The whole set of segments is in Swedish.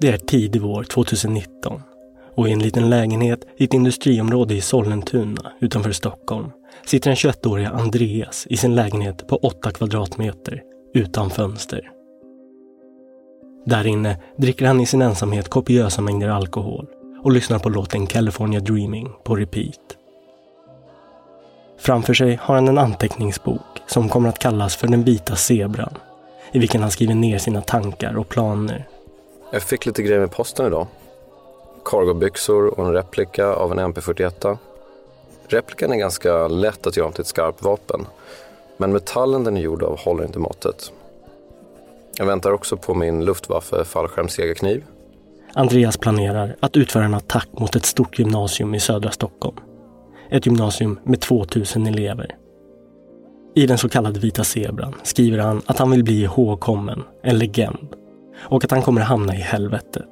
Det är tidig vår 2019 och i en liten lägenhet i ett industriområde i Sollentuna utanför Stockholm sitter den 21-åriga Andreas i sin lägenhet på 8 kvadratmeter utan fönster. Där inne dricker han i sin ensamhet kopiösa mängder alkohol och lyssnar på låten California Dreaming på repeat. Framför sig har han en anteckningsbok som kommer att kallas för Den vita zebran i vilken han skriver ner sina tankar och planer jag fick lite grejer med posten idag. Cargobyxor och en replika av en MP41. Replikan är ganska lätt att göra om till ett skarpt vapen. Men metallen den är gjord av håller inte måttet. Jag väntar också på min Luftwaffe fallskärmsjägarkniv. Andreas planerar att utföra en attack mot ett stort gymnasium i södra Stockholm. Ett gymnasium med 2000 elever. I den så kallade vita zebran skriver han att han vill bli ihågkommen, en legend och att han kommer hamna i helvetet.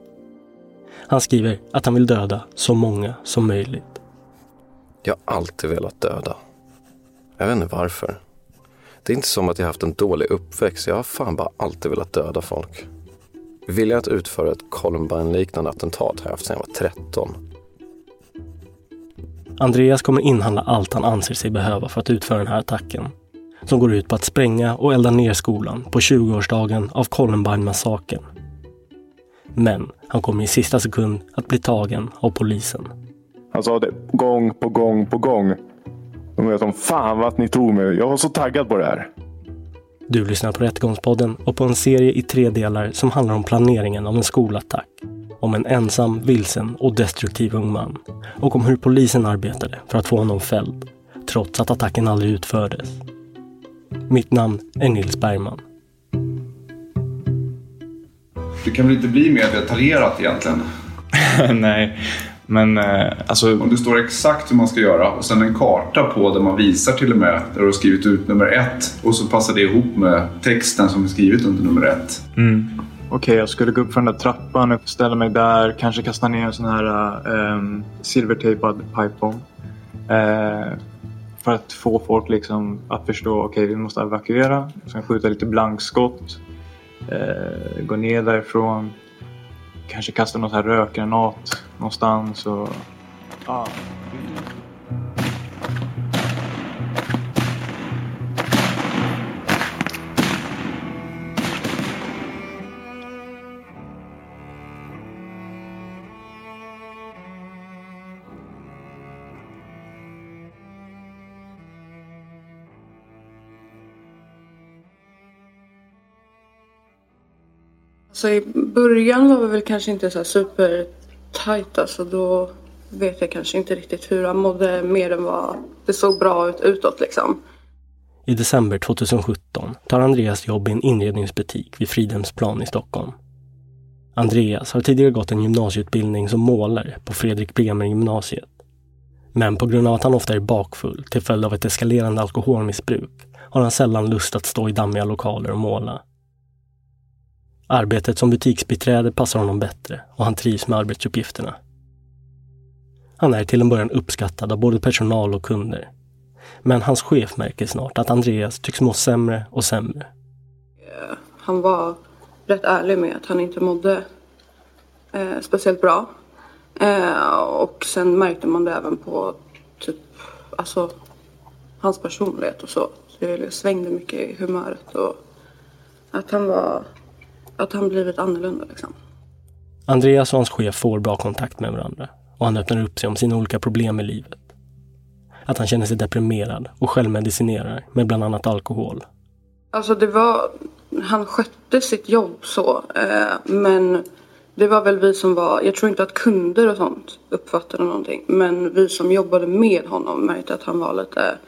Han skriver att han vill döda så många som möjligt. Jag har alltid velat döda. Jag vet inte varför. Det är inte som att jag haft en dålig uppväxt. Jag har fan bara alltid velat döda folk. Viljan att utföra ett Columbine-liknande attentat har jag haft sedan jag var 13. Andreas kommer inhandla allt han anser sig behöva för att utföra den här attacken. Som går ut på att spränga och elda ner skolan på 20-årsdagen av Columbine-massakern. Men han kommer i sista sekund att bli tagen av polisen. Han sa det gång på gång på gång. De är som fan vad ni tog mig. Jag var så taggad på det här. Du lyssnar på Rättegångspodden och på en serie i tre delar som handlar om planeringen av en skolattack. Om en ensam, vilsen och destruktiv ung man. Och om hur polisen arbetade för att få honom fälld. Trots att attacken aldrig utfördes. Mitt namn är Nils Bergman. Det kan väl inte bli mer detaljerat egentligen? Nej, men eh, alltså... Om det står exakt hur man ska göra och sen en karta på där man visar till och med där du har skrivit ut nummer ett och så passar det ihop med texten som är skrivit under nummer ett. Mm. Okej, jag skulle gå upp för den där trappan och ställa mig där. Kanske kasta ner en sån här um, silvertejpad pipebomb. Uh, för att få folk liksom att förstå, okej okay, vi måste evakuera. Sen skjuta lite blankskott. Eh, gå ner därifrån. Kanske kasta någon här rökgranat någonstans. Och, ah. Så i början var vi väl kanske inte så super tight alltså då vet jag kanske inte riktigt hur han mådde mer än vad det såg bra ut utåt liksom. I december 2017 tar Andreas jobb i en inredningsbutik vid Fridhemsplan i Stockholm. Andreas har tidigare gått en gymnasieutbildning som målare på Fredrik Bremer gymnasiet. Men på grund av att han ofta är bakfull till följd av ett eskalerande alkoholmissbruk har han sällan lust att stå i dammiga lokaler och måla. Arbetet som butiksbiträde passar honom bättre och han trivs med arbetsuppgifterna. Han är till en början uppskattad av både personal och kunder. Men hans chef märker snart att Andreas tycks må sämre och sämre. Han var rätt ärlig med att han inte mådde eh, speciellt bra. Eh, och sen märkte man det även på typ, alltså, hans personlighet och så. så det svängde mycket i humöret och att han var, att han blivit annorlunda liksom. Andreas och hans chef får bra kontakt med varandra och han öppnar upp sig om sina olika problem i livet. Att han känner sig deprimerad och självmedicinerar med bland annat alkohol. Alltså det var, han skötte sitt jobb så. Eh, men det var väl vi som var, jag tror inte att kunder och sånt uppfattade någonting. Men vi som jobbade med honom märkte att han var lite,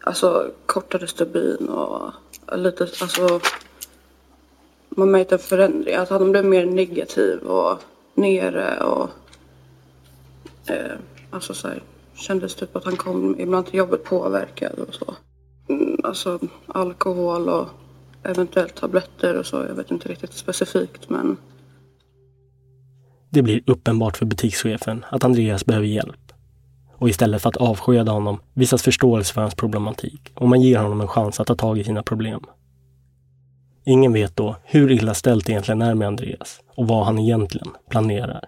alltså kortare stubin och lite, alltså man märkte en förändring. Att han blev mer negativ och nere och eh, alltså så här, kändes typ att han kom ibland till jobbet påverkad och så. Mm, alltså alkohol och eventuellt tabletter och så. Jag vet inte riktigt specifikt men. Det blir uppenbart för butikschefen att Andreas behöver hjälp. Och istället för att avskeda honom visas förståelse för hans problematik och man ger honom en chans att ta tag i sina problem. Ingen vet då hur illa ställt det egentligen är med Andreas och vad han egentligen planerar.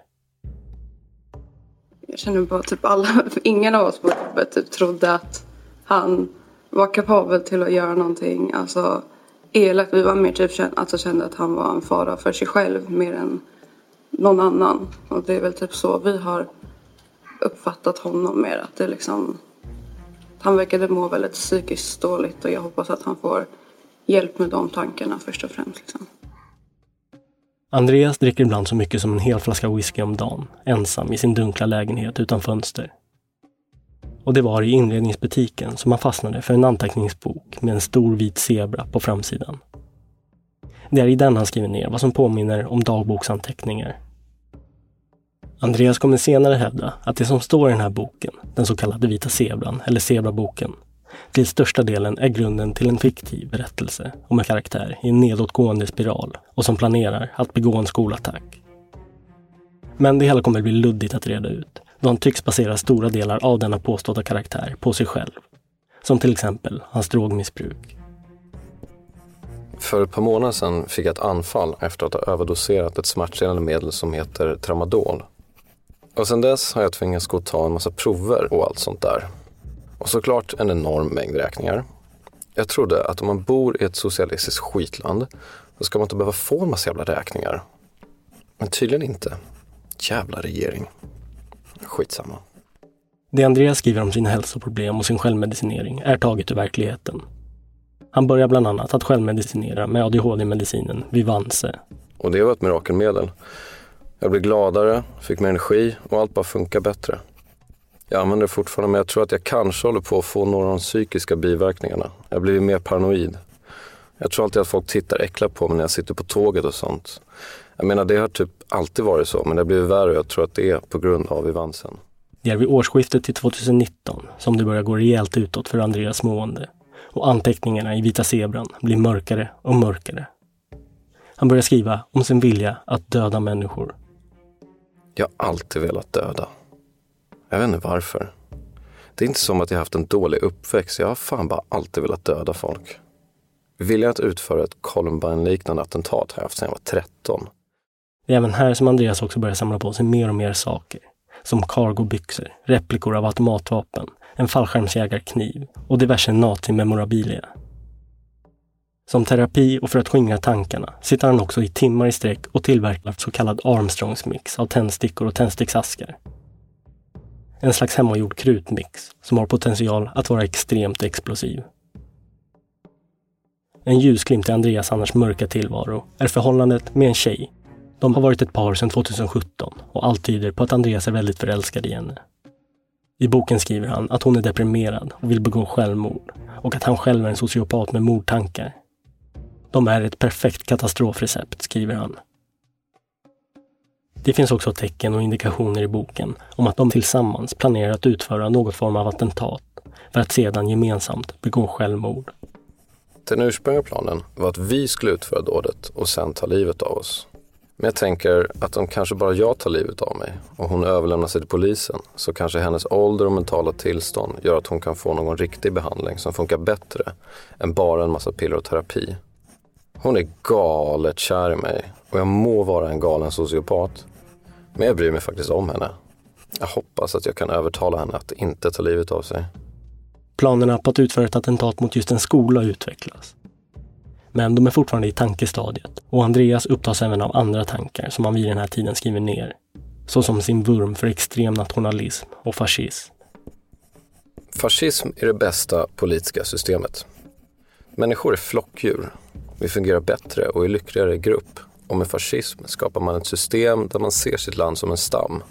Jag känner bara typ alla, ingen av oss på jobbet typ trodde att han var kapabel till att göra någonting. Alltså elakt. Vi var mer typ alltså, kände att han var en fara för sig själv mer än någon annan. Och det är väl typ så vi har uppfattat honom mer. Att det liksom, han verkade må väldigt psykiskt dåligt och jag hoppas att han får hjälp med de tankarna först och främst. Liksom. Andreas dricker ibland så mycket som en hel flaska whisky om dagen, ensam i sin dunkla lägenhet utan fönster. Och det var i inredningsbutiken som han fastnade för en anteckningsbok med en stor vit zebra på framsidan. Det är i den han skriver ner vad som påminner om dagboksanteckningar. Andreas kommer senare hävda att det som står i den här boken, den så kallade vita zebran, eller zebraboken, till största delen är grunden till en fiktiv berättelse om en karaktär i en nedåtgående spiral och som planerar att begå en skolattack. Men det hela kommer bli luddigt att reda ut då han tycks basera stora delar av denna påstådda karaktär på sig själv. Som till exempel hans drogmissbruk. För ett par månader sedan fick jag ett anfall efter att ha överdoserat ett smärtstillande medel som heter tramadol. Och sedan dess har jag tvingats gå och ta en massa prover och allt sånt där. Och såklart en enorm mängd räkningar. Jag trodde att om man bor i ett socialistiskt skitland så ska man inte behöva få en massa jävla räkningar. Men tydligen inte. Jävla regering. Skitsamma. Det Andreas skriver om sina hälsoproblem och sin självmedicinering är taget ur verkligheten. Han börjar bland annat att självmedicinera med ADHD-medicinen Vivanse. Och det var ett mirakelmedel. Jag blev gladare, fick mer energi och allt bara funkar bättre. Jag använder det fortfarande men jag tror att jag kanske håller på att få några av de psykiska biverkningarna. Jag blivit mer paranoid. Jag tror alltid att folk tittar äcklat på mig när jag sitter på tåget och sånt. Jag menar det har typ alltid varit så men det har blivit värre och jag tror att det är på grund av Vivansen. Det är vid årsskiftet till 2019 som det börjar gå rejält utåt för Andreas mående och anteckningarna i Vita Zebran blir mörkare och mörkare. Han börjar skriva om sin vilja att döda människor. Jag har alltid velat döda. Jag vet inte varför. Det är inte som att jag haft en dålig uppväxt. Jag har fan bara alltid velat döda folk. Viljan att utföra ett Columbine-liknande attentat har jag haft sedan jag var 13. Det är även här som Andreas också börjar samla på sig mer och mer saker. Som cargobyxor, replikor av automatvapen, en fallskärmsjägarkniv och diverse nazi-memorabilia. Som terapi och för att skingra tankarna sitter han också i timmar i sträck och tillverkar så kallad Armstrongs mix av tändstickor och tändsticksaskar. En slags hemmagjord krutmix som har potential att vara extremt explosiv. En ljusglimt i Andreas annars mörka tillvaro är förhållandet med en tjej. De har varit ett par sedan 2017 och allt tyder på att Andreas är väldigt förälskad i henne. I boken skriver han att hon är deprimerad och vill begå självmord och att han själv är en sociopat med mordtankar. De är ett perfekt katastrofrecept, skriver han. Det finns också tecken och indikationer i boken om att de tillsammans planerar att utföra något form av attentat för att sedan gemensamt begå självmord. Den ursprungliga planen var att vi skulle utföra dådet och sen ta livet av oss. Men jag tänker att om kanske bara jag tar livet av mig och hon överlämnar sig till polisen så kanske hennes ålder och mentala tillstånd gör att hon kan få någon riktig behandling som funkar bättre än bara en massa piller och terapi. Hon är galet kär i mig och jag må vara en galen sociopat. Men jag bryr mig faktiskt om henne. Jag hoppas att jag kan övertala henne att inte ta livet av sig. Planerna på att utföra ett attentat mot just en skola utvecklas. Men de är fortfarande i tankestadiet och Andreas upptas även av andra tankar som han vid den här tiden skriver ner. Såsom sin vurm för extrem nationalism och fascism. Fascism är det bästa politiska systemet. Människor är flockdjur. Vi fungerar bättre och är lyckligare i grupp. Och med fascism skapar man ett system där man ser sitt land som en stam.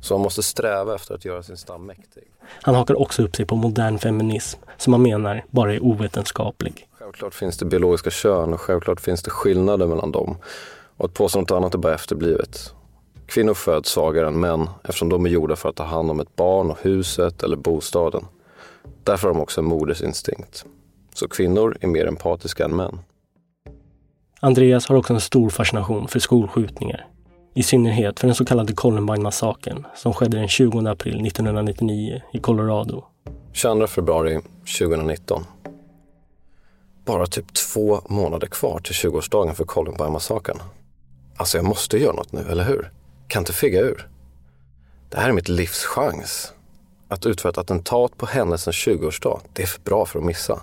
Så man måste sträva efter att göra sin stam mäktig. Han hakar också upp sig på modern feminism som han menar bara är ovetenskaplig. Självklart finns det biologiska kön och självklart finns det skillnader mellan dem. Och att påstå något annat är bara efterblivet. Kvinnor föds svagare än män eftersom de är gjorda för att ta hand om ett barn och huset eller bostaden. Därför har de också en modersinstinkt. Så kvinnor är mer empatiska än män. Andreas har också en stor fascination för skolskjutningar. I synnerhet för den så kallade Columbine-massakern som skedde den 20 april 1999 i Colorado. 22 februari 2019. Bara typ två månader kvar till 20-årsdagen för Columbine-massakern. Alltså jag måste göra något nu, eller hur? Kan inte figga ur. Det här är mitt livs chans. Att utföra ett attentat på händelsens 20-årsdag, det är för bra för att missa.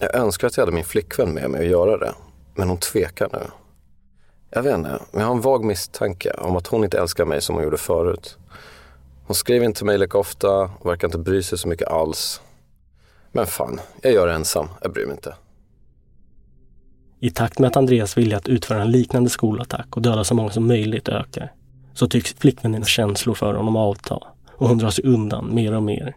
Jag önskar att jag hade min flickvän med mig att göra det, men hon tvekar nu. Jag vet inte, men jag har en vag misstanke om att hon inte älskar mig som hon gjorde förut. Hon skriver inte till mig lika ofta och verkar inte bry sig så mycket alls. Men fan, jag gör det ensam. Jag bryr mig inte. I takt med att Andreas vilja att utföra en liknande skolattack och döda så många som möjligt ökar, så tycks flickvännens känslor för honom avta och hon drar sig undan mer och mer.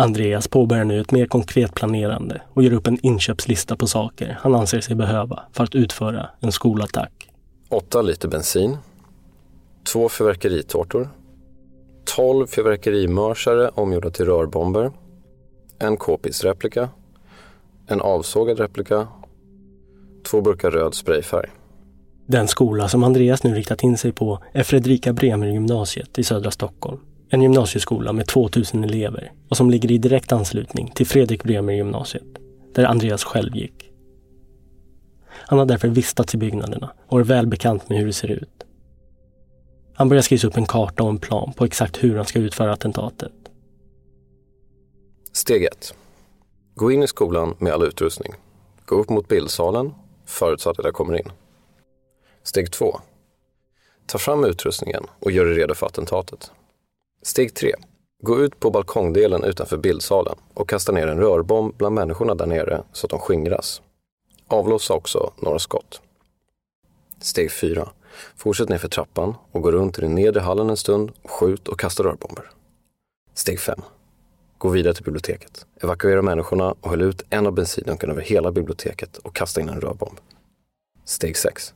Andreas påbörjar nu ett mer konkret planerande och gör upp en inköpslista på saker han anser sig behöva för att utföra en skolattack. Åtta liter bensin. Två fyrverkeritårtor. Tolv fyrverkerimörsare omgjorda till rörbomber. En k-pistreplika. En avsågad replika. Två burkar röd sprayfärg. Den skola som Andreas nu riktat in sig på är Fredrika Bremer gymnasiet i södra Stockholm. En gymnasieskola med 2000 elever och som ligger i direkt anslutning till Fredrik Bremer gymnasiet, där Andreas själv gick. Han har därför vistats i byggnaderna och är väl bekant med hur det ser ut. Han börjar skriva upp en karta och en plan på exakt hur han ska utföra attentatet. Steg 1. Gå in i skolan med all utrustning. Gå upp mot bildsalen, förutsatt att jag kommer in. Steg 2. Ta fram utrustningen och gör dig redo för attentatet. Steg 3. Gå ut på balkongdelen utanför bildsalen och kasta ner en rörbomb bland människorna där nere så att de skingras. Avlossa också några skott. Steg 4. Fortsätt ner för trappan och gå runt i den nedre hallen en stund och skjut och kasta rörbomber. Steg 5. Gå vidare till biblioteket. Evakuera människorna och häll ut en av bensindunkarna över hela biblioteket och kasta in en rörbomb. Steg 6.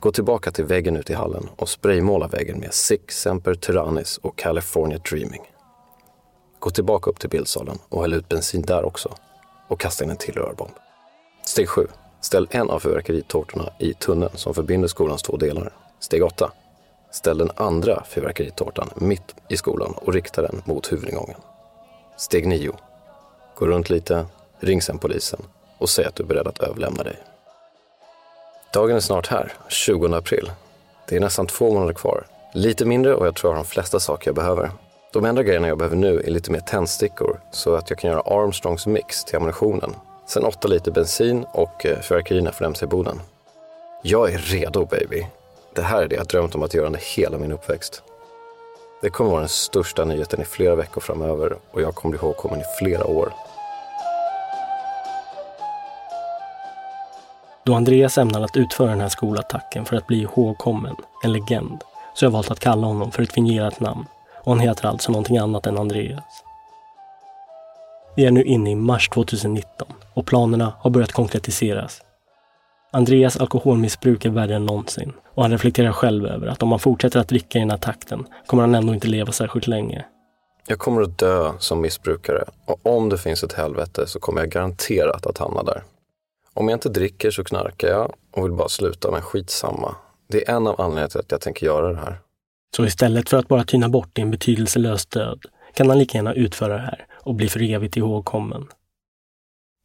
Gå tillbaka till väggen ute i hallen och spraymåla väggen med Sick Semper Tyrannis och California Dreaming. Gå tillbaka upp till bildsalen och häll ut bensin där också och kasta in en till rörbomb. Steg 7. Ställ en av fyrverkeritårtorna i tunneln som förbinder skolans två delar. Steg 8. Ställ den andra fyrverkeritårtan mitt i skolan och rikta den mot huvudingången. Steg 9. Gå runt lite, ring sen polisen och säg att du är beredd att överlämna dig. Dagen är snart här, 20 april. Det är nästan två månader kvar. Lite mindre och jag tror jag har de flesta saker jag behöver. De enda grejerna jag behöver nu är lite mer tändstickor så att jag kan göra Armstrongs mix till ammunitionen. Sen 8 liter bensin och eh, fyrverkerierna för MC-boden. Jag är redo baby. Det här är det jag drömt om att göra under hela min uppväxt. Det kommer vara den största nyheten i flera veckor framöver och jag kommer bli ihågkommen i flera år. Då Andreas ämnar att utföra den här skolattacken för att bli ihågkommen, en legend, så har jag valt att kalla honom för ett fingerat namn och han heter alltså någonting annat än Andreas. Vi är nu inne i mars 2019 och planerna har börjat konkretiseras. Andreas alkoholmissbruk är värre än någonsin och han reflekterar själv över att om han fortsätter att dricka i den här takten kommer han ändå inte leva särskilt länge. Jag kommer att dö som missbrukare och om det finns ett helvete så kommer jag garanterat att hamna där. Om jag inte dricker så knarkar jag och vill bara sluta, men skitsamma. Det är en av anledningarna till att jag tänker göra det här. Så istället för att bara tyna bort i en betydelselös död kan han lika gärna utföra det här och bli för evigt ihågkommen.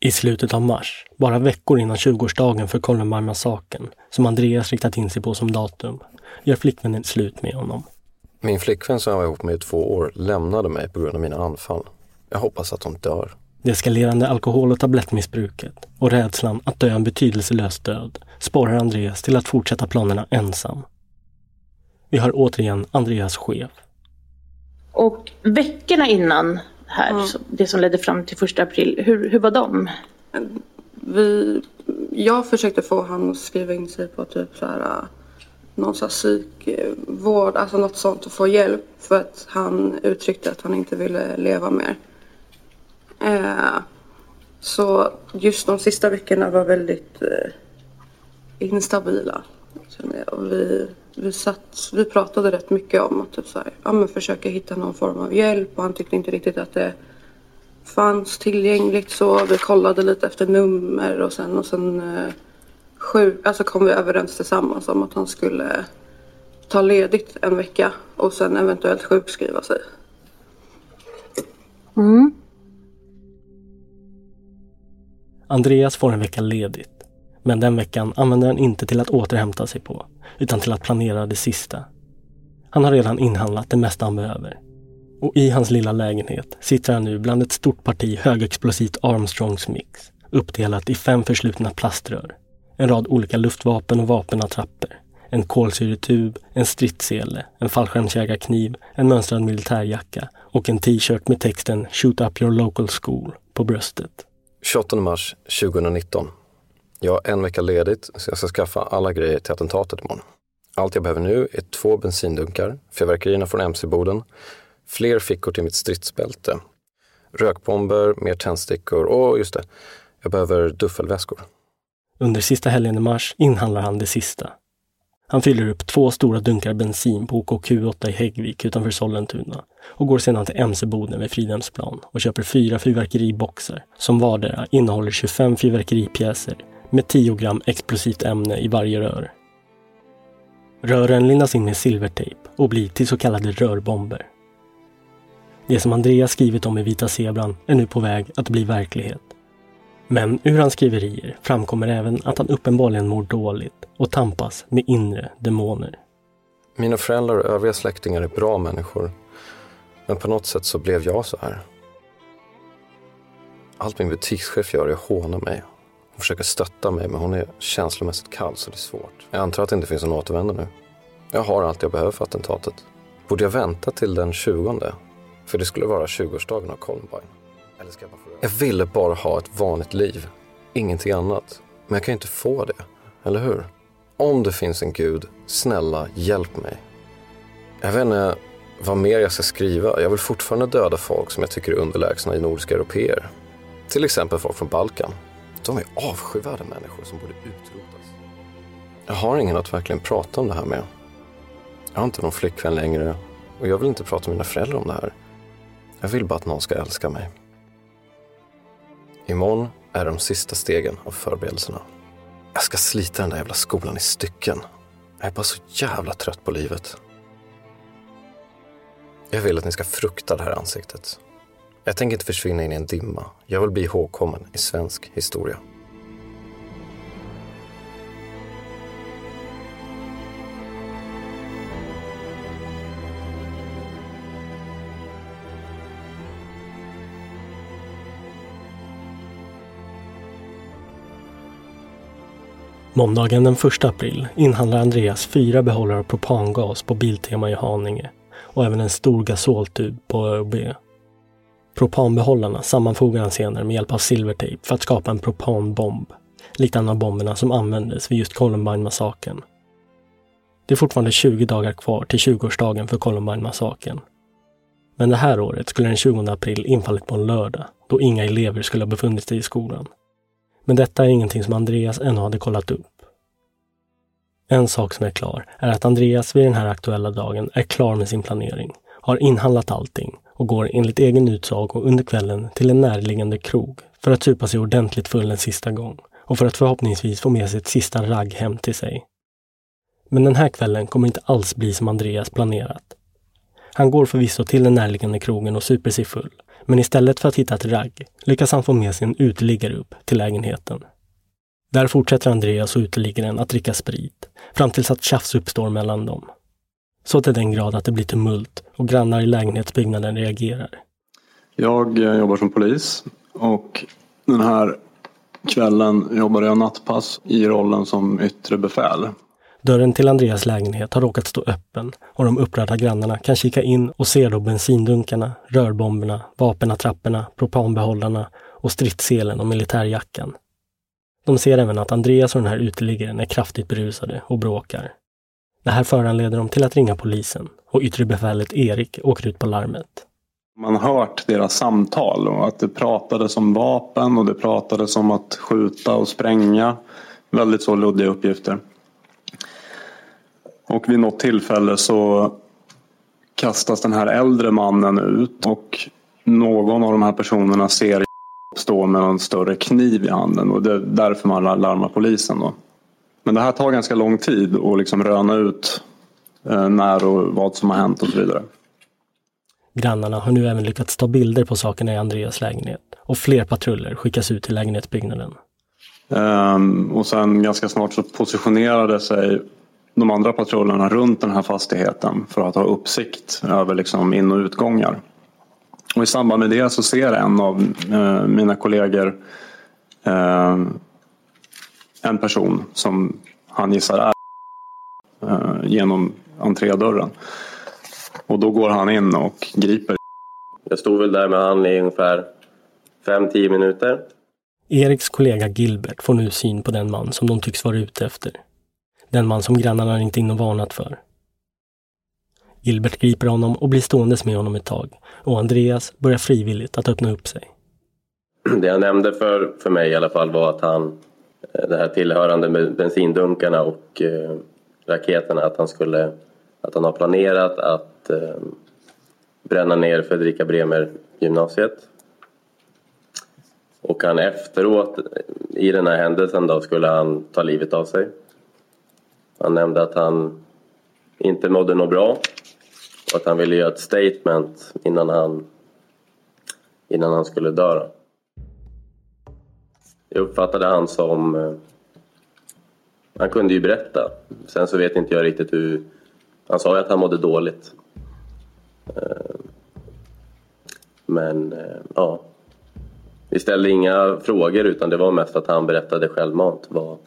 I slutet av mars, bara veckor innan 20-årsdagen för Columbine-massakern, som Andreas riktat in sig på som datum, gör flickvännen slut med honom. Min flickvän som jag var ihop med i två år lämnade mig på grund av mina anfall. Jag hoppas att hon dör. Det eskalerande alkohol och tablettmissbruket och rädslan att dö en betydelselös död sporrar Andreas till att fortsätta planerna ensam. Vi har återigen Andreas chef. Och veckorna innan här, Mm. det som ledde fram till första april, hur, hur var de? Vi, jag försökte få han att skriva in sig på typ så här, någon så här psykvård, alltså något sånt och få hjälp för att han uttryckte att han inte ville leva mer. Eh, så just de sista veckorna var väldigt eh, instabila. Och vi, vi, satt, vi pratade rätt mycket om att typ så här, ja, men försöka hitta någon form av hjälp och han tyckte inte riktigt att det fanns tillgängligt så vi kollade lite efter nummer och sen och sen eh, sjuk, alltså kom vi överens tillsammans om att han skulle ta ledigt en vecka och sen eventuellt sjukskriva sig. Mm. Andreas får en vecka ledigt. Men den veckan använder han inte till att återhämta sig på, utan till att planera det sista. Han har redan inhandlat det mesta han behöver. Och i hans lilla lägenhet sitter han nu bland ett stort parti högexplosivt Armstrongs mix, uppdelat i fem förslutna plaströr, en rad olika luftvapen och vapenattrapper, en kolsyretub, en stridssele, en fallskärmsjägarkniv, en mönstrad militärjacka och en t-shirt med texten “Shoot up your local school” på bröstet. 28 mars 2019. Jag har en vecka ledigt så jag ska skaffa alla grejer till attentatet imorgon. Allt jag behöver nu är två bensindunkar, fyrverkerierna från MC-boden, fler fickor till mitt stridsbälte, rökbomber, mer tändstickor och just det, jag behöver duffelväskor. Under sista helgen i mars inhandlar han det sista. Han fyller upp två stora dunkar bensin på OKQ8 i Häggvik utanför Sollentuna och går sedan till MC-boden vid Fridhemsplan och köper fyra fyrverkeriboxar som vardera innehåller 25 fyrverkeripjäser med 10 gram explosivt ämne i varje rör. Rören lindas in med silvertejp och blir till så kallade rörbomber. Det som Andreas skrivit om i Vita Zebran är nu på väg att bli verklighet. Men ur hans skriverier framkommer även att han uppenbarligen mår dåligt och tampas med inre demoner. Mina föräldrar och övriga släktingar är bra människor. Men på något sätt så blev jag så här. Allt min butikschef gör är att håna mig. Hon försöker stötta mig men hon är känslomässigt kall så det är svårt. Jag antar att det inte finns någon återvändo nu. Jag har allt jag behöver för attentatet. Borde jag vänta till den 20? För det skulle vara 20-årsdagen av Columbine. Jag Jag ville bara ha ett vanligt liv. Ingenting annat. Men jag kan ju inte få det. Eller hur? Om det finns en gud, snälla hjälp mig. Jag vet inte vad mer jag ska skriva. Jag vill fortfarande döda folk som jag tycker är underlägsna i nordiska europeer. Till exempel folk från Balkan. De är avskyvärda människor som borde utrotas. Jag har ingen att verkligen prata om det här med. Jag har inte någon flickvän längre och jag vill inte prata med mina föräldrar om det här. Jag vill bara att någon ska älska mig. Imorgon är de sista stegen av förberedelserna. Jag ska slita den där jävla skolan i stycken. Jag är bara så jävla trött på livet. Jag vill att ni ska frukta det här ansiktet. Jag tänker inte försvinna in i en dimma. Jag vill bli ihågkommen i svensk historia. Måndagen den 1 april inhandlar Andreas fyra behållare av propangas på Biltema i Haninge och även en stor gasoltub på ÖoB. Propanbehållarna sammanfogar han senare med hjälp av silvertejp för att skapa en propanbomb, likt en av bomberna som användes vid just Columbine-massakern. Det är fortfarande 20 dagar kvar till 20-årsdagen för Columbine-massakern. Men det här året skulle den 20 april infallit på en lördag, då inga elever skulle ha befunnit sig i skolan. Men detta är ingenting som Andreas ännu hade kollat upp. En sak som är klar är att Andreas vid den här aktuella dagen är klar med sin planering, har inhandlat allting och går enligt egen utsago under kvällen till en närliggande krog för att supa sig ordentligt full en sista gång och för att förhoppningsvis få med sig ett sista ragg hem till sig. Men den här kvällen kommer inte alls bli som Andreas planerat. Han går förvisso till den närliggande krogen och super sig full, men istället för att hitta ett ragg lyckas han få med sig en uteliggare upp till lägenheten. Där fortsätter Andreas och uteliggaren att dricka sprit, fram tills att tjafs uppstår mellan dem. Så till den grad att det blir tumult och grannar i lägenhetsbyggnaden reagerar. Jag eh, jobbar som polis och den här kvällen jobbade jag nattpass i rollen som yttre befäl. Dörren till Andreas lägenhet har råkat stå öppen och de upprörda grannarna kan kika in och se då bensindunkarna, rörbomberna, vapenattrapperna, propanbehållarna och stridsselen och militärjackan. De ser även att Andreas och den här uteliggaren är kraftigt berusade och bråkar. Det här föranleder dem till att ringa polisen och yttre befälet Erik åker ut på larmet. Man har hört deras samtal och att det pratades om vapen och det pratades om att skjuta och spränga. Väldigt så luddiga uppgifter. Och vid något tillfälle så kastas den här äldre mannen ut och någon av de här personerna ser stå med en större kniv i handen och det är därför man larmar polisen. Då. Men det här tar ganska lång tid att liksom röna ut eh, när och vad som har hänt och så vidare. Grannarna har nu även lyckats ta bilder på sakerna i Andreas lägenhet och fler patruller skickas ut till lägenhetsbyggnaden. Um, och sen ganska snart så positionerade sig de andra patrullerna runt den här fastigheten för att ha uppsikt över liksom in och utgångar. Och I samband med det så ser en av eh, mina kollegor eh, en person som han gissar är eh, genom entrédörren. Och då går han in och griper. Jag stod väl där med han i ungefär 5-10 minuter. Eriks kollega Gilbert får nu syn på den man som de tycks vara ute efter. Den man som grannarna ringt in och varnat för. Gilbert griper honom och blir ståendes med honom ett tag och Andreas börjar frivilligt att öppna upp sig. Det han nämnde för, för mig i alla fall var att han, eh, det här tillhörande med bensindunkarna och eh, raketerna, att han skulle, att han har planerat att eh, bränna ner Fredrika Bremer gymnasiet. Och han efteråt, i den här händelsen då, skulle han ta livet av sig. Han nämnde att han inte mådde något bra och att han ville göra ett statement innan han, innan han skulle dö. Jag uppfattade han som... Eh, han kunde ju berätta. Sen så vet inte jag riktigt hur... Han sa ju att han mådde dåligt. Eh, men, eh, ja. Vi ställde inga frågor utan det var mest att han berättade självmant vad,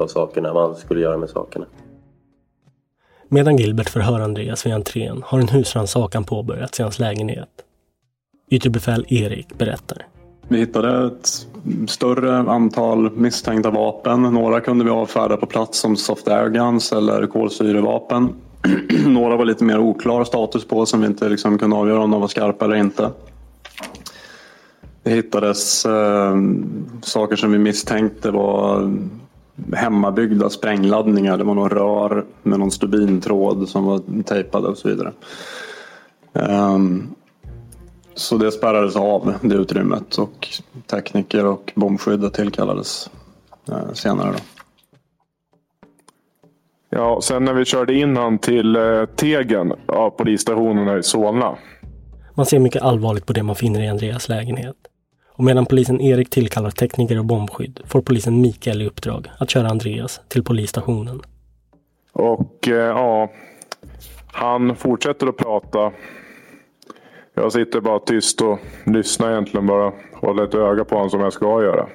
vad, sakerna, vad han skulle göra med sakerna. Medan Gilbert förhör Andreas vid entrén har en husrannsakan påbörjats i hans lägenhet. Yttre befäl Erik berättar. Vi hittade ett större antal misstänkta vapen. Några kunde vi avfärda på plats som soft air guns eller kolsyrevapen. Några var lite mer oklar status på som vi inte liksom kunde avgöra om de var skarpa eller inte. Det hittades eh, saker som vi misstänkte var hemmabyggda sprängladdningar. Det var någon rör med någon stubintråd som var tejpade och så vidare. Um, så det spärrades av, det utrymmet och tekniker och bombskyddet tillkallades uh, senare. Då. Ja, sen när vi körde in han till uh, Tegen av polisstationen i Solna. Man ser mycket allvarligt på det man finner i Andreas lägenhet. Och medan polisen Erik tillkallar tekniker och bombskydd får polisen Mikael i uppdrag att köra Andreas till polisstationen. Och eh, ja, han fortsätter att prata. Jag sitter bara tyst och lyssnar egentligen bara. Håller ett öga på honom som jag ska göra.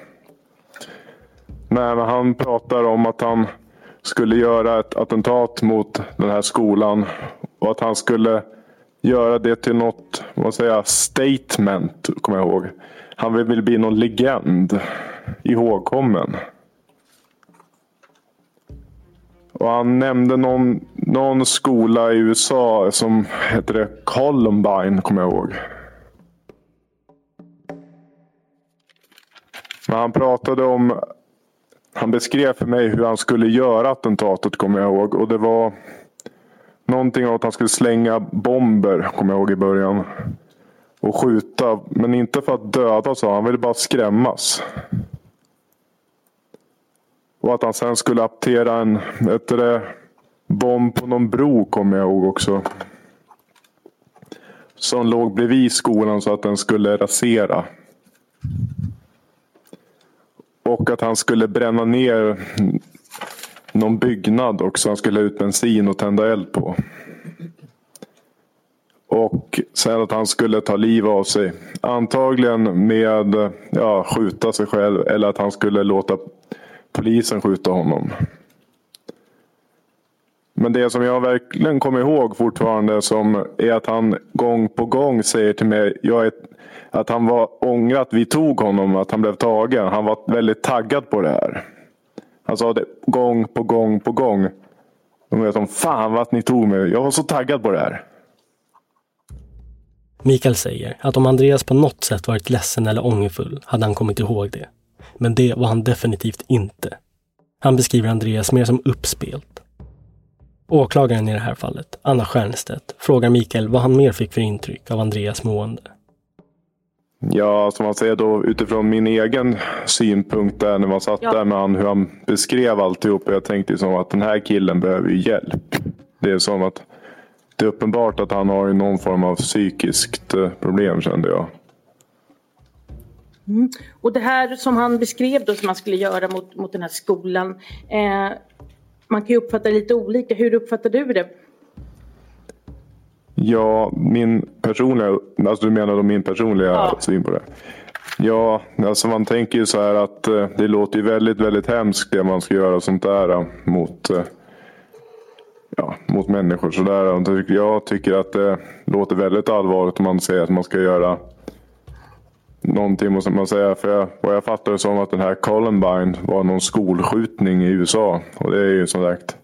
Men han pratar om att han skulle göra ett attentat mot den här skolan. Och att han skulle göra det till något, vad säger jag, statement, kommer jag ihåg. Han vill bli någon legend. Ihågkommen. Och han nämnde någon, någon skola i USA som heter det Columbine, kommer jag ihåg. Men han pratade om han beskrev för mig hur han skulle göra attentatet kommer jag ihåg. Och det var någonting om att han skulle slänga bomber kommer jag ihåg i början. Och skjuta, men inte för att döda sa han, han ville bara skrämmas. Och att han sen skulle aptera en det, bomb på någon bro kommer jag ihåg också. Som låg bredvid skolan så att den skulle rasera. Och att han skulle bränna ner någon byggnad också. Han skulle ha ut bensin och tända eld på. Och sen att han skulle ta liv av sig. Antagligen med ja, skjuta sig själv eller att han skulle låta polisen skjuta honom. Men det som jag verkligen kommer ihåg fortfarande som är att han gång på gång säger till mig jag är, att han var ångrat att vi tog honom, att han blev tagen. Han var väldigt taggad på det här. Han sa det gång på gång på gång. De är som fan vad att ni tog mig. Jag var så taggad på det här. Mikael säger att om Andreas på något sätt varit ledsen eller ångerfull hade han kommit ihåg det. Men det var han definitivt inte. Han beskriver Andreas mer som uppspelt. Åklagaren i det här fallet, Anna Stiernstedt, frågar Mikael vad han mer fick för intryck av Andreas mående. Ja, som man säger då utifrån min egen synpunkt där när man satt ja. där med han, hur han beskrev alltihop. Jag tänkte som att den här killen behöver ju hjälp. Det är som att det är uppenbart att han har någon form av psykiskt eh, problem kände jag. Mm. Och det här som han beskrev då som han skulle göra mot, mot den här skolan. Eh, man kan ju uppfatta det lite olika. Hur uppfattar du det? Ja, min personliga, alltså du menar då min personliga ja. syn på det? Ja, alltså man tänker ju så här att eh, det låter ju väldigt, väldigt hemskt det man ska göra sånt där eh, mot, eh, mot människor. Så där. Jag tycker att det låter väldigt allvarligt om man säger att man ska göra någonting måste man säga. För jag, vad jag fattar det som att den här Columbine var någon skolskjutning i USA. Och det är ju som sagt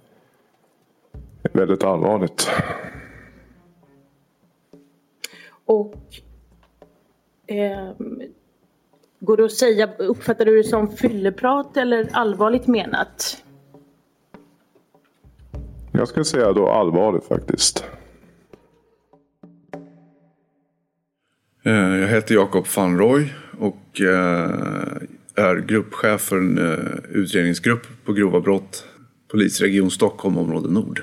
väldigt allvarligt. Och eh, Går det att säga, uppfattar du det som fylleprat eller allvarligt menat? Jag skulle säga då allvarligt faktiskt. Eh, jag heter Jakob van Roy och eh, är gruppchef för en eh, utredningsgrupp på grova brott, polisregion Stockholm, område Nord.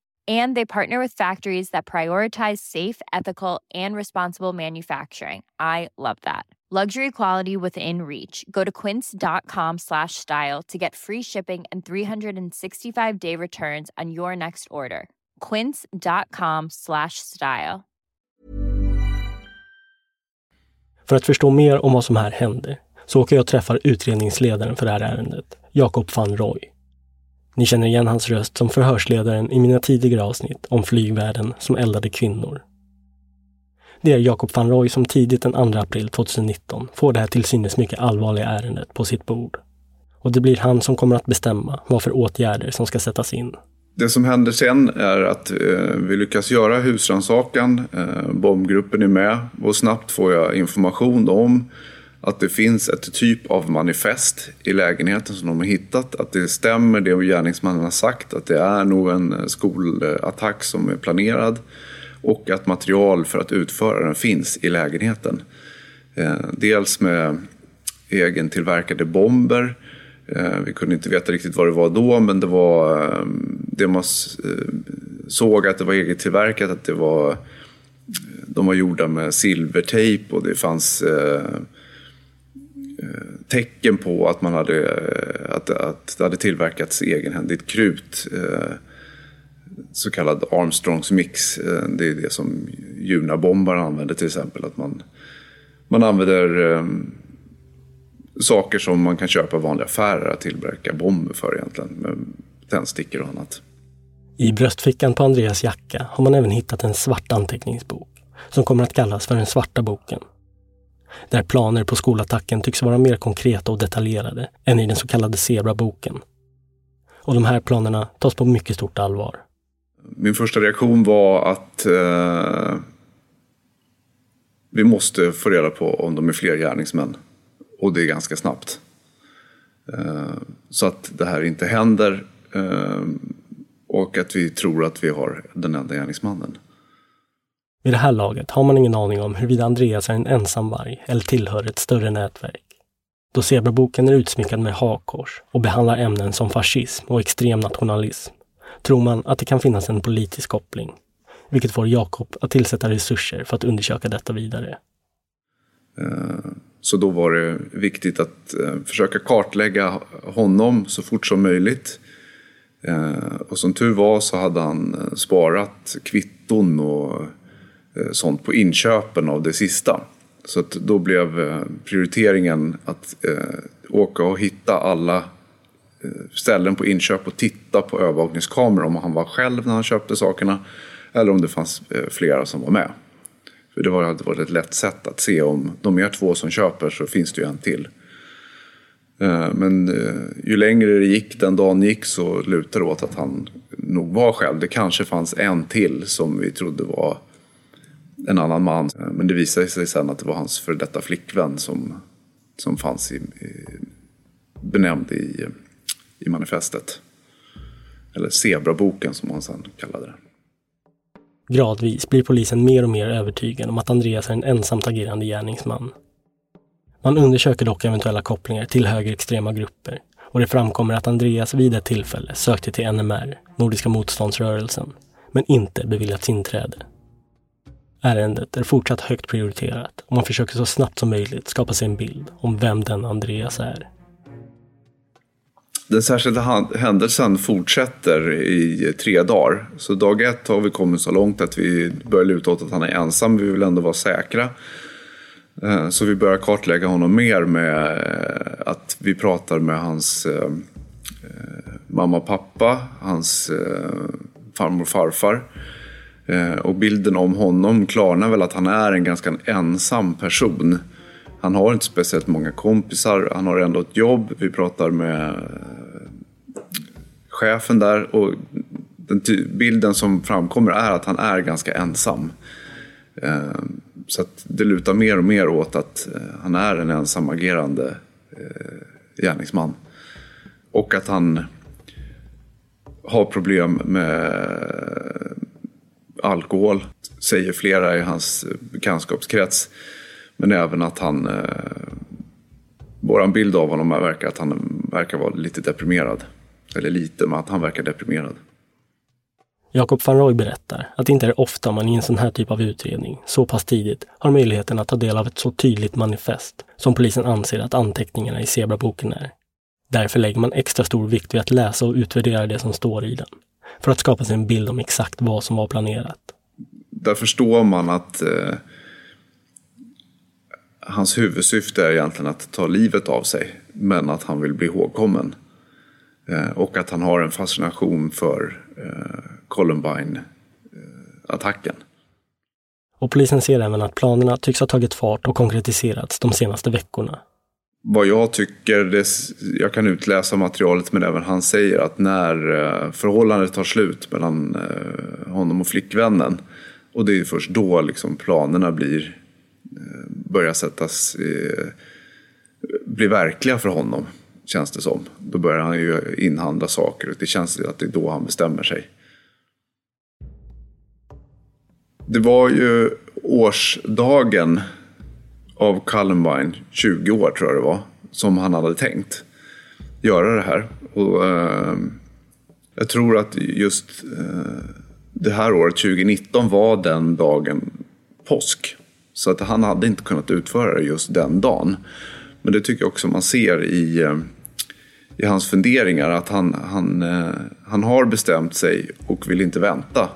And they partner with factories that prioritize safe, ethical, and responsible manufacturing. I love that. Luxury quality within reach. Go to quince.com slash style to get free shipping and 365 day returns on your next order. Quince.com slash style. För att förstå mer om vad som här hände så åker jag och träffar utredningsledaren för det här ärendet, Jakob van Roy. Ni känner igen hans röst som förhörsledaren i mina tidigare avsnitt om flygvärden som eldade kvinnor. Det är Jakob van Roy som tidigt den 2 april 2019 får det här till synes mycket allvarliga ärendet på sitt bord. Och det blir han som kommer att bestämma vad för åtgärder som ska sättas in. Det som händer sen är att eh, vi lyckas göra husrannsakan. Eh, bombgruppen är med och snabbt får jag information om att det finns ett typ av manifest i lägenheten som de har hittat. Att det stämmer det gärningsmannen har sagt, att det är nog en eh, skolattack som är planerad och att material för att utföra den finns i lägenheten. Eh, dels med egentillverkade bomber. Eh, vi kunde inte veta riktigt vad det var då, men det var det man såg att det var egentillverkat, att det var de var gjorda med silvertejp och det fanns tecken på att man hade, eh, att, att det hade tillverkats egenhändigt krut eh, så kallad Armstrongs mix. Eh, det är det som Juna-bombar använder till exempel. Att man, man använder saker som man kan köpa i vanliga affärer att tillverka bomber för egentligen. Med tändstickor och annat. I bröstfickan på Andreas jacka har man även hittat en svart anteckningsbok som kommer att kallas för den svarta boken. Där planer på skolattacken tycks vara mer konkreta och detaljerade än i den så kallade Zebra-boken. Och de här planerna tas på mycket stort allvar. Min första reaktion var att eh, vi måste få reda på om de är fler gärningsmän. Och det är ganska snabbt. Eh, så att det här inte händer. Eh, och att vi tror att vi har den enda gärningsmannen. Vid det här laget har man ingen aning om huruvida Andreas är en ensam varg eller tillhör ett större nätverk. Då Zebraboken är utsmyckad med hakkors och behandlar ämnen som fascism och extrem nationalism tror man att det kan finnas en politisk koppling, vilket får Jakob att tillsätta resurser för att undersöka detta vidare. Eh, så då var det viktigt att eh, försöka kartlägga honom så fort som möjligt. Eh, och som tur var så hade han sparat kvitton och Eh, sånt på inköpen av det sista. Så att då blev eh, prioriteringen att eh, åka och hitta alla ställen på inköp och titta på övervakningskameror om han var själv när han köpte sakerna eller om det fanns flera som var med. För det hade varit ett lätt sätt att se om de är två som köper så finns det ju en till. Men ju längre det gick, den dagen gick, så lutade det åt att han nog var själv. Det kanske fanns en till som vi trodde var en annan man. Men det visade sig sen att det var hans för detta flickvän som, som fanns i, i, benämnd i i manifestet. Eller Zebraboken som han sen kallade det. Gradvis blir polisen mer och mer övertygad om att Andreas är en ensamt agerande gärningsman. Man undersöker dock eventuella kopplingar till högerextrema grupper och det framkommer att Andreas vid ett tillfälle sökte till NMR, Nordiska motståndsrörelsen, men inte beviljats inträde. Ärendet är fortsatt högt prioriterat och man försöker så snabbt som möjligt skapa sig en bild om vem den Andreas är. Den särskilda händelsen fortsätter i tre dagar. Så dag ett har vi kommit så långt att vi börjar luta åt att han är ensam. Vi vill ändå vara säkra. Eh, så vi börjar kartlägga honom mer med eh, att vi pratar med hans eh, mamma och pappa, hans farmor och farfar. Eh, och bilden om honom klarnar väl att han är en ganska ensam person. Han har inte speciellt många kompisar, han har ändå ett jobb. Vi pratar med eh, chefen där och den bilden som framkommer är att han är ganska ensam. Eh, så att det lutar mer och mer åt att han är en ensamagerande gärningsman. Och att han har problem med alkohol, säger flera i hans eh, bekantskapskrets. Men även att han, eh, Vår bild av honom verkar att han verkar vara lite deprimerad. Eller lite, men att han verkar deprimerad. Jakob van Roy berättar att det inte är ofta man i en sån här typ av utredning, så pass tidigt, har möjligheten att ta del av ett så tydligt manifest som polisen anser att anteckningarna i Zebraboken är. Därför lägger man extra stor vikt vid att läsa och utvärdera det som står i den, för att skapa sig en bild om exakt vad som var planerat. Där förstår man att eh, hans huvudsyfte är egentligen att ta livet av sig, men att han vill bli ihågkommen. Eh, och att han har en fascination för eh, Columbine-attacken. Och polisen ser även att planerna tycks ha tagit fart och konkretiserats de senaste veckorna. Vad jag tycker, det, jag kan utläsa materialet men även han säger att när eh, förhållandet tar slut mellan eh, honom och flickvännen och det är först då liksom planerna blir, eh, börjar sättas, blir verkliga för honom känns det som. Då börjar han ju inhandla saker och det känns att det är då han bestämmer sig. Det var ju årsdagen av Columbine, 20 år tror jag det var, som han hade tänkt göra det här. Och, eh, jag tror att just eh, det här året, 2019, var den dagen påsk. Så att han hade inte kunnat utföra det just den dagen. Men det tycker jag också man ser i, eh, i hans funderingar. Att han, han, eh, han har bestämt sig och vill inte vänta.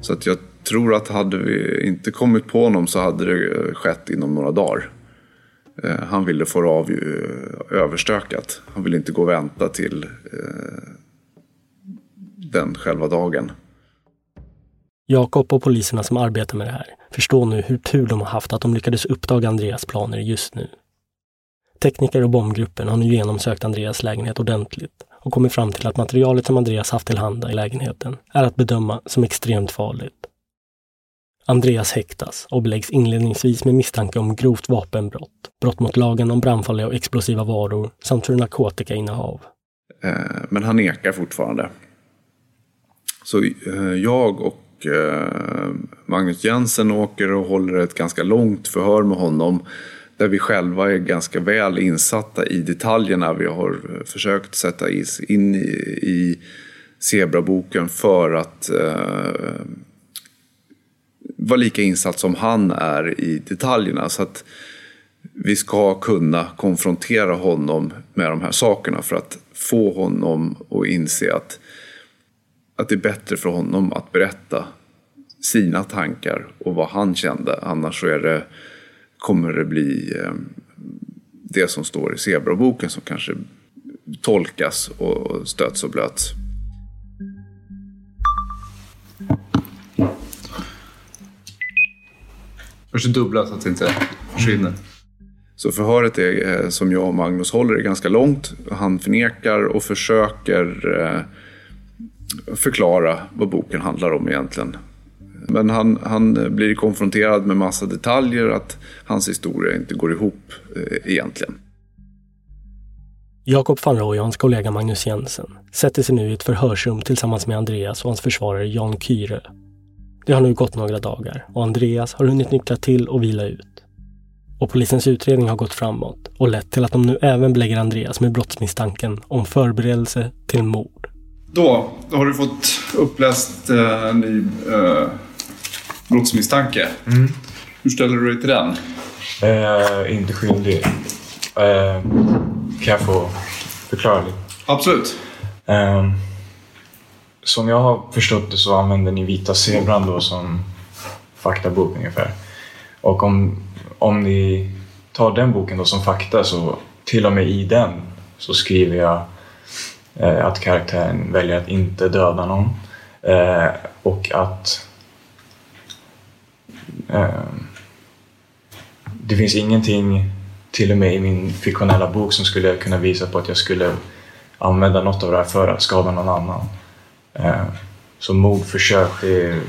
Så att jag tror att hade vi inte kommit på honom så hade det eh, skett inom några dagar. Eh, han ville få det av överstökat. Han ville inte gå och vänta till eh, den själva dagen. Jakob och poliserna som arbetar med det här förstår nu hur tur de har haft att de lyckades uppdaga Andreas planer just nu. Tekniker och bombgruppen har nu genomsökt Andreas lägenhet ordentligt och kommit fram till att materialet som Andreas haft till handa i lägenheten är att bedöma som extremt farligt. Andreas häktas och beläggs inledningsvis med misstanke om grovt vapenbrott, brott mot lagen om brandfarliga och explosiva varor samt för narkotikainnehav. Eh, men han nekar fortfarande. Så eh, jag och eh, Magnus Jensen åker och håller ett ganska långt förhör med honom där vi själva är ganska väl insatta i detaljerna. Vi har försökt sätta in i, Zebraboken för att vara lika insatt som han är i detaljerna. Så att vi ska kunna konfrontera honom med de här sakerna för att få honom att inse att, att det är bättre för honom att berätta sina tankar och vad han kände. Annars så är det kommer det bli eh, det som står i Zebraboken som kanske tolkas och stöts och blöts. Först dubbla så att det inte försvinner. Så förhöret är, eh, som jag och Magnus håller är ganska långt. Han förnekar och försöker eh, förklara vad boken handlar om egentligen. Men han, han blir konfronterad med massa detaljer att hans historia inte går ihop eh, egentligen. Jakob van Roy och hans kollega Magnus Jensen sätter sig nu i ett förhörsrum tillsammans med Andreas och hans försvarare Jan Kyre. Det har nu gått några dagar och Andreas har hunnit nyktra till och vila ut. Och polisens utredning har gått framåt och lett till att de nu även belägger Andreas med brottsmisstanken om förberedelse till mord. Då, då har du fått uppläst eh, ny eh, brottsmisstanke. Mm. Hur ställer du dig till den? Eh, inte skyldig. Eh, kan jag få förklara lite? Absolut. Eh, som jag har förstått det så använder ni Vita Zebran då som faktabok ungefär. Och om, om ni tar den boken då som fakta så till och med i den så skriver jag eh, att karaktären väljer att inte döda någon. Eh, och att eh, det finns ingenting, till och med i min fiktionella bok, som skulle kunna visa på att jag skulle använda något av det här för att skada någon annan. Eh, så mordförsök, det är...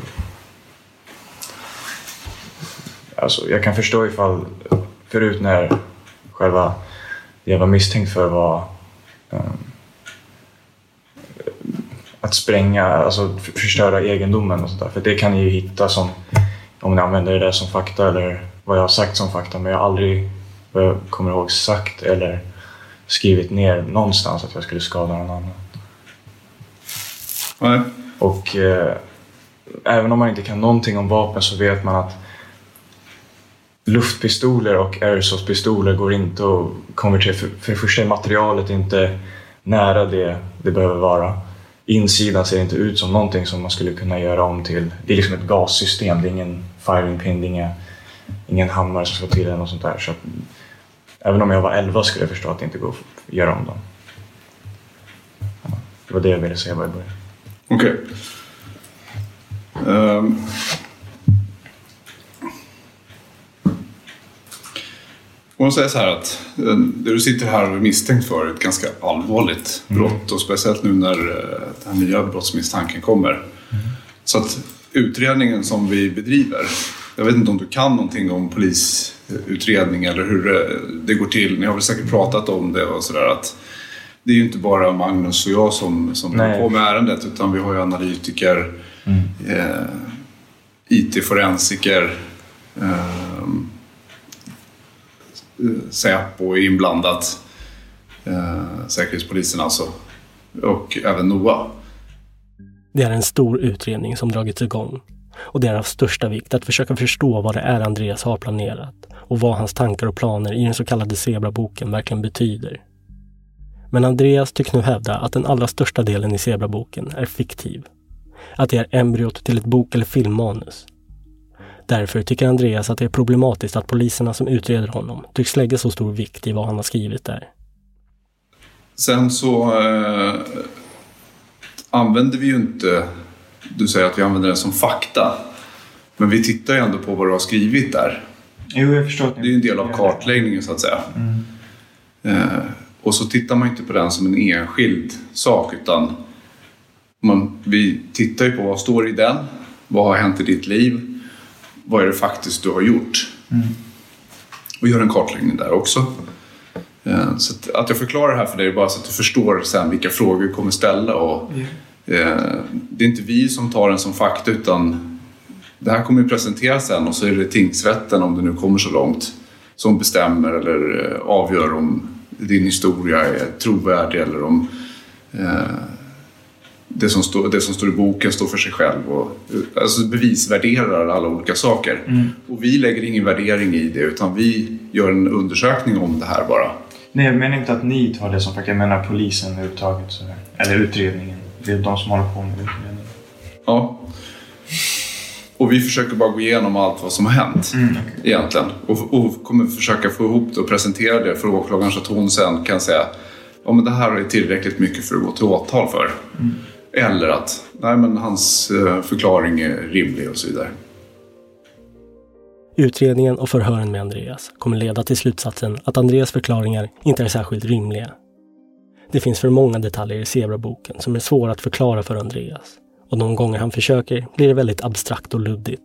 Alltså, jag kan förstå ifall, förut när själva det jag var misstänkt för var um, att att spränga, alltså förstöra egendomen och sådär. För det kan ni ju hitta som, om ni använder det där som fakta eller vad jag har sagt som fakta. Men jag har aldrig, vad jag kommer ihåg, sagt eller skrivit ner någonstans att jag skulle skada någon annan. Nej. Och eh, även om man inte kan någonting om vapen så vet man att luftpistoler och airsoftpistoler går inte att konvertera. För, för det första är materialet inte nära det det behöver vara. Insidan ser inte ut som någonting som man skulle kunna göra om till. Det är liksom ett gassystem, det är ingen firing pin, det är inga, ingen hammare som ska till eller något sånt där. Så att, även om jag var 11 skulle jag förstå att det inte går att göra om dem. Ja, det var det jag ville säga bara i början. Okej. Ehm. Om man säger så här att eh, det du sitter här och är misstänkt för är ett ganska allvarligt brott och speciellt nu när eh, den här nya brottsmisstanken kommer. Så att utredningen som vi bedriver, jag vet inte om du kan någonting om polisutredning eller hur det, det går till. Ni har väl säkert pratat om det och sådär att det är ju inte bara Magnus och jag som, som håller på med ärendet utan vi har ju analytiker, eh, IT-forensiker, eh, Säpo är inblandat, eh, Säkerhetspolisen alltså, och även NOA. Det är en stor utredning som dragits igång och det är av största vikt att försöka förstå vad det är Andreas har planerat och vad hans tankar och planer i den så kallade Zebraboken verkligen betyder. Men Andreas tycks nu hävda att den allra största delen i Zebraboken är fiktiv. Att det är embryot till ett bok eller filmmanus. Därför tycker Andreas att det är problematiskt att poliserna som utreder honom tycks lägga så stor vikt i vad han har skrivit där. Sen så eh, använder vi ju inte, du säger att vi använder den som fakta, men vi tittar ju ändå på vad du har skrivit där. Jo, jag förstår. Det är ju en del av kartläggningen så att säga. Eh, och så tittar man inte på den som en enskild sak utan man, vi tittar ju på vad står i den, vad har hänt i ditt liv, vad är det faktiskt du har gjort. Och gör en kartläggning där också. Eh, Så att, att jag förklarar det här för dig är bara så att du förstår sen vilka frågor vi kommer ställa. Och, eh, det är inte vi som tar den som fakta utan det här kommer ju presenteras sen och så är det tingsrätten, om det nu kommer så långt, som bestämmer eller eh, avgör om din historia är trovärdig eller om eh, det, som står, det som står i boken står för sig själv. Och, eh, alltså bevisvärderar alla olika saker. Mm. Och vi lägger ingen värdering i det utan vi gör en undersökning om det här bara. Nej, jag menar inte att ni tar det som fakta. Jag menar polisen överhuvudtaget. Eller utredningen. Det är de som håller på med utredningen. Ja. Och vi försöker bara gå igenom allt vad som har hänt egentligen. Och, och kommer försöka få ihop det och presentera det för åklagaren så att hon sen kan säga ja men det här är tillräckligt mycket för att gå till åtal för. Eller att nej men hans eh, förklaring är rimlig och så vidare. Utredningen och förhören med Andreas kommer leda till slutsatsen att Andreas förklaringar inte är särskilt rimliga. Det finns för många detaljer i Zebraboken som är svåra att förklara för Andreas och de gånger han försöker blir det väldigt abstrakt och luddigt.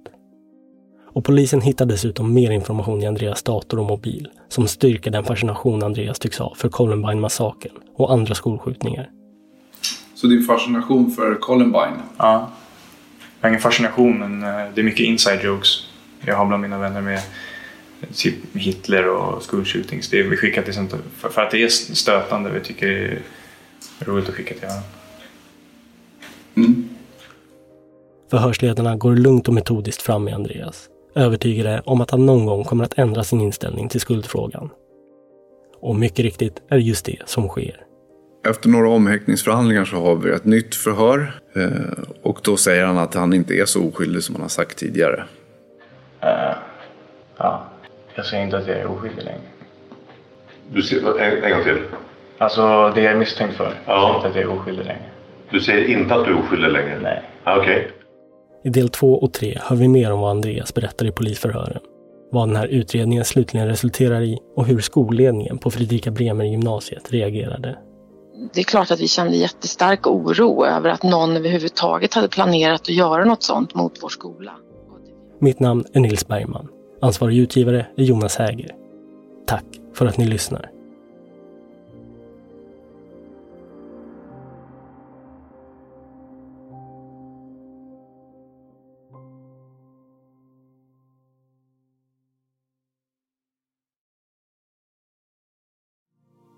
Och polisen hittar dessutom mer information i Andreas dator och mobil som styrker den fascination Andreas tycks ha för Columbine-massakern och andra skolskjutningar. Så din fascination för Columbine? Ja. Jag har ingen fascination men eh, det är mycket inside jokes jag har bland mina vänner med typ Hitler och school shootings. Det är, vi skickar till sånt för, för att det är stötande. Vi tycker det är roligt att skicka till varandra. Förhörsledarna går lugnt och metodiskt fram med Andreas, övertygade om att han någon gång kommer att ändra sin inställning till skuldfrågan. Och mycket riktigt är det just det som sker. Efter några omhäktningsförhandlingar så har vi ett nytt förhör. Eh, och då säger han att han inte är så oskyldig som han har sagt tidigare. Eh, ja, jag säger inte att jag är oskyldig längre. Du ser, en, en gång till. Alltså det jag är misstänkt för. Jag Ja. säger inte att jag är oskyldig längre. Du säger inte att du är oskyldig längre? Nej. Ah, Okej. I del 2 och 3 hör vi mer om vad Andreas berättar i polisförhören. Vad den här utredningen slutligen resulterar i och hur skolledningen på Fredrika Bremer gymnasiet reagerade. Det är klart att vi kände jättestark oro över att någon överhuvudtaget hade planerat att göra något sånt mot vår skola. Mitt namn är Nils Bergman. Ansvarig utgivare är Jonas Häger. Tack för att ni lyssnar.